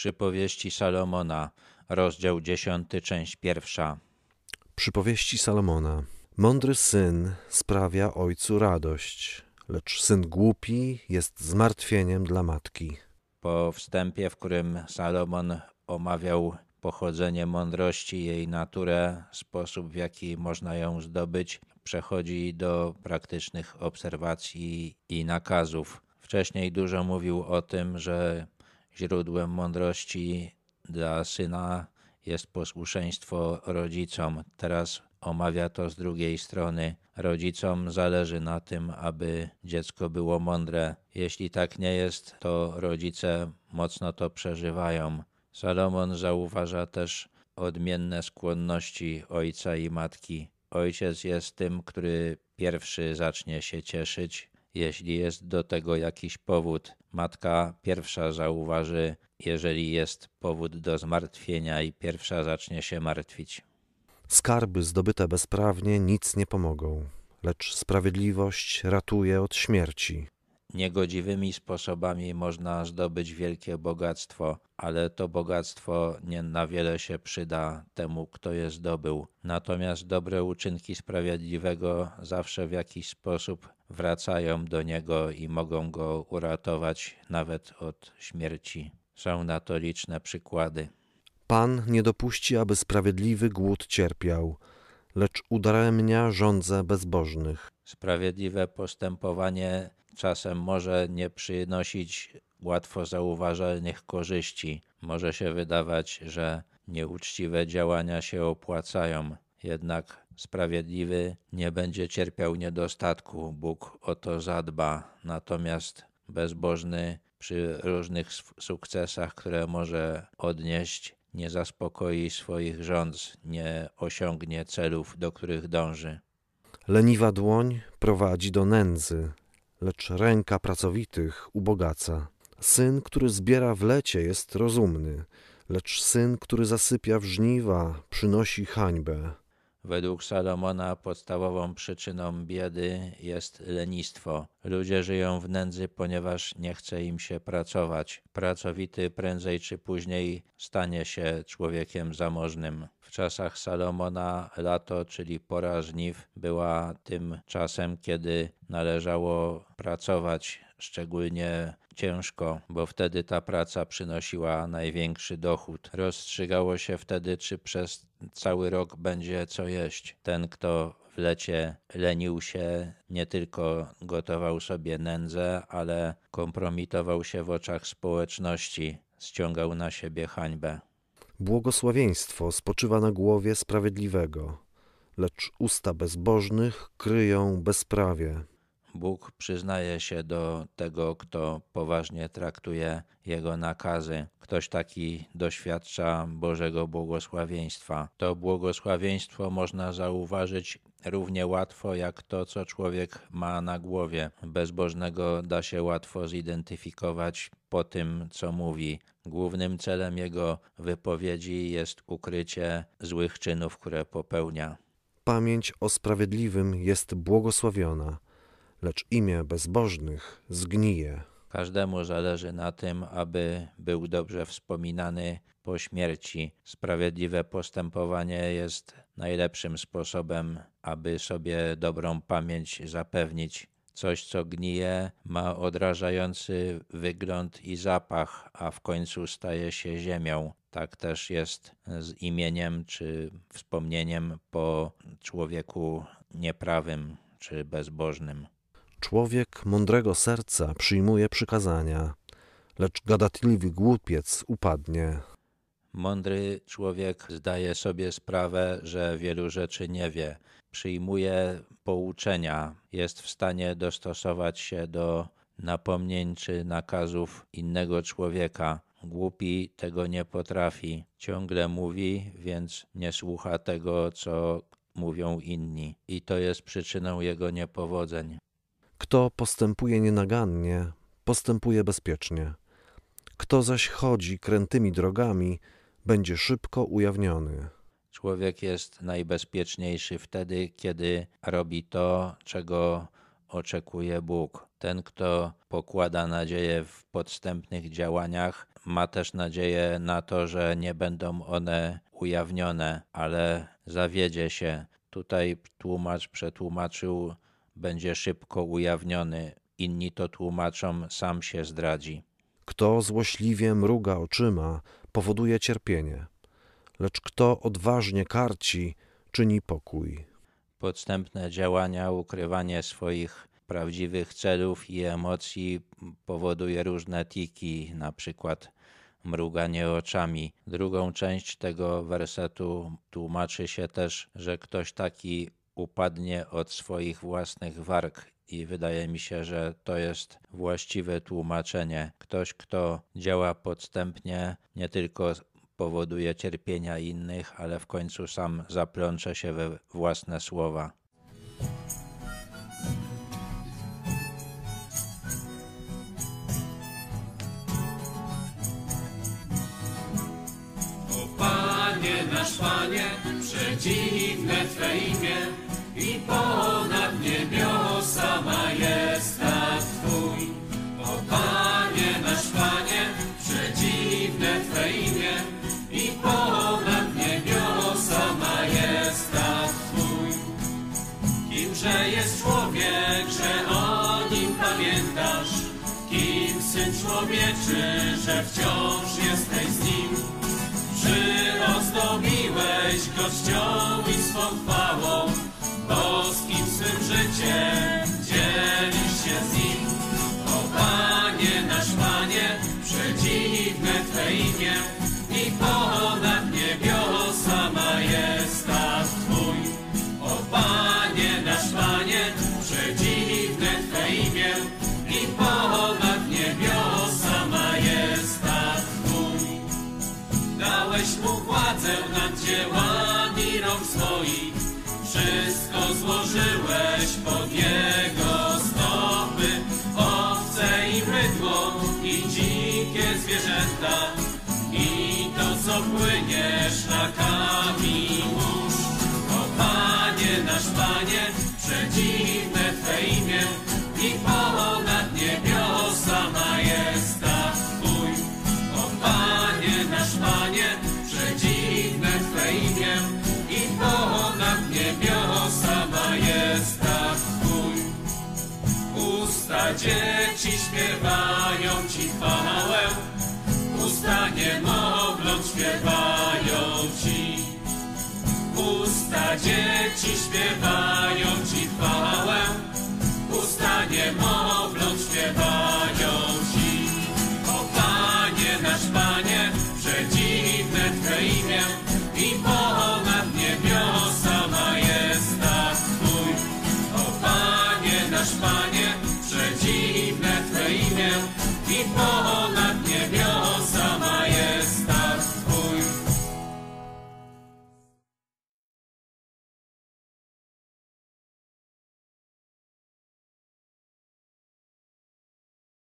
Przypowieści Salomona, rozdział 10, część pierwsza. Przypowieści Salomona. Mądry syn sprawia ojcu radość, lecz syn głupi jest zmartwieniem dla matki. Po wstępie, w którym Salomon omawiał pochodzenie mądrości, jej naturę, sposób w jaki można ją zdobyć, przechodzi do praktycznych obserwacji i nakazów. Wcześniej dużo mówił o tym, że źródłem mądrości dla syna jest posłuszeństwo rodzicom. Teraz omawia to z drugiej strony. Rodzicom zależy na tym, aby dziecko było mądre. Jeśli tak nie jest, to rodzice mocno to przeżywają. Salomon zauważa też odmienne skłonności ojca i matki. Ojciec jest tym, który pierwszy zacznie się cieszyć, jeśli jest do tego jakiś powód. Matka pierwsza zauważy, jeżeli jest powód do zmartwienia, i pierwsza zacznie się martwić. Skarby zdobyte bezprawnie nic nie pomogą, lecz sprawiedliwość ratuje od śmierci. Niegodziwymi sposobami można zdobyć wielkie bogactwo, ale to bogactwo nie na wiele się przyda temu, kto je zdobył. Natomiast dobre uczynki sprawiedliwego zawsze w jakiś sposób wracają do niego i mogą go uratować nawet od śmierci. Są na to liczne przykłady. Pan nie dopuści, aby sprawiedliwy głód cierpiał, lecz udaremnia żądze bezbożnych. Sprawiedliwe postępowanie czasem może nie przynosić łatwo zauważalnych korzyści. Może się wydawać, że nieuczciwe działania się opłacają, jednak sprawiedliwy nie będzie cierpiał niedostatku, Bóg o to zadba, natomiast bezbożny przy różnych sukcesach, które może odnieść, nie zaspokoi swoich rządz, nie osiągnie celów, do których dąży. Leniwa dłoń prowadzi do nędzy, lecz ręka pracowitych ubogaca. Syn, który zbiera w lecie, jest rozumny, lecz syn, który zasypia w żniwa, przynosi hańbę. Według Salomona podstawową przyczyną biedy jest lenistwo. Ludzie żyją w nędzy, ponieważ nie chce im się pracować. Pracowity prędzej czy później stanie się człowiekiem zamożnym. W czasach Salomona lato, czyli pora żniw, była tym czasem, kiedy należało pracować szczególnie ciężko, bo wtedy ta praca przynosiła największy dochód. Rozstrzygało się wtedy, czy przez cały rok będzie co jeść. Ten, kto w lecie lenił się, nie tylko gotował sobie nędzę, ale kompromitował się w oczach społeczności, ściągał na siebie hańbę. Błogosławieństwo spoczywa na głowie sprawiedliwego, lecz usta bezbożnych kryją bezprawie. Bóg przyznaje się do tego, kto poważnie traktuje Jego nakazy. Ktoś taki doświadcza Bożego błogosławieństwa. To błogosławieństwo można zauważyć równie łatwo jak to, co człowiek ma na głowie. Bezbożnego da się łatwo zidentyfikować po tym, co mówi. Głównym celem jego wypowiedzi jest ukrycie złych czynów, które popełnia. Pamięć o sprawiedliwym jest błogosławiona lecz imię bezbożnych zgnije. Każdemu zależy na tym, aby był dobrze wspominany po śmierci. Sprawiedliwe postępowanie jest najlepszym sposobem, aby sobie dobrą pamięć zapewnić. Coś, co gnije, ma odrażający wygląd i zapach, a w końcu staje się ziemią. Tak też jest z imieniem czy wspomnieniem po człowieku nieprawym czy bezbożnym. Człowiek mądrego serca przyjmuje przykazania, lecz gadatliwy głupiec upadnie. Mądry człowiek zdaje sobie sprawę, że wielu rzeczy nie wie, przyjmuje pouczenia, jest w stanie dostosować się do napomnień czy nakazów innego człowieka. Głupi tego nie potrafi, ciągle mówi, więc nie słucha tego, co mówią inni, i to jest przyczyną jego niepowodzeń. Kto postępuje nienagannie, postępuje bezpiecznie. Kto zaś chodzi krętymi drogami, będzie szybko ujawniony. Człowiek jest najbezpieczniejszy wtedy, kiedy robi to, czego oczekuje Bóg. Ten, kto pokłada nadzieję w podstępnych działaniach, ma też nadzieję na to, że nie będą one ujawnione, ale zawiedzie się. Tutaj tłumacz przetłumaczył, będzie szybko ujawniony. Inni to tłumaczą, sam się zdradzi. Kto złośliwie mruga oczyma, powoduje cierpienie, lecz kto odważnie karci, czyni pokój. Podstępne działania, ukrywanie swoich prawdziwych celów i emocji powoduje różne tiki, na przykład mruganie oczami. Drugą część tego wersetu tłumaczy się też, że ktoś taki upadnie od swoich własnych warg i wydaje mi się, że to jest właściwe tłumaczenie. Ktoś, kto działa podstępnie, nie tylko powoduje cierpienia innych, ale w końcu sam zaplącze się we własne słowa. O Panie nasz Panie, przedziwne Twe imię i ponad niebiosa majestat Twój. O Panie nasz Panie, przedziwne Twe imię i ponad niebiosa majestat Twój. Kimże jest człowiek, że o nim pamiętasz? Kim syn człowieczy, że wciąż jesteś z nim? Przyrozdobiłeś go i swą chwałą, boskim swym życiem złożyłeś pod jego stopy, owce i mydło i dzikie zwierzęta i to, co płynie szlakami mórz. O Panie, nasz Panie, przedziwne Usta dzieci śpiewają Ci chwałę, usta niemowląt śpiewają Ci. Usta dzieci śpiewają Ci Panie, przedziwne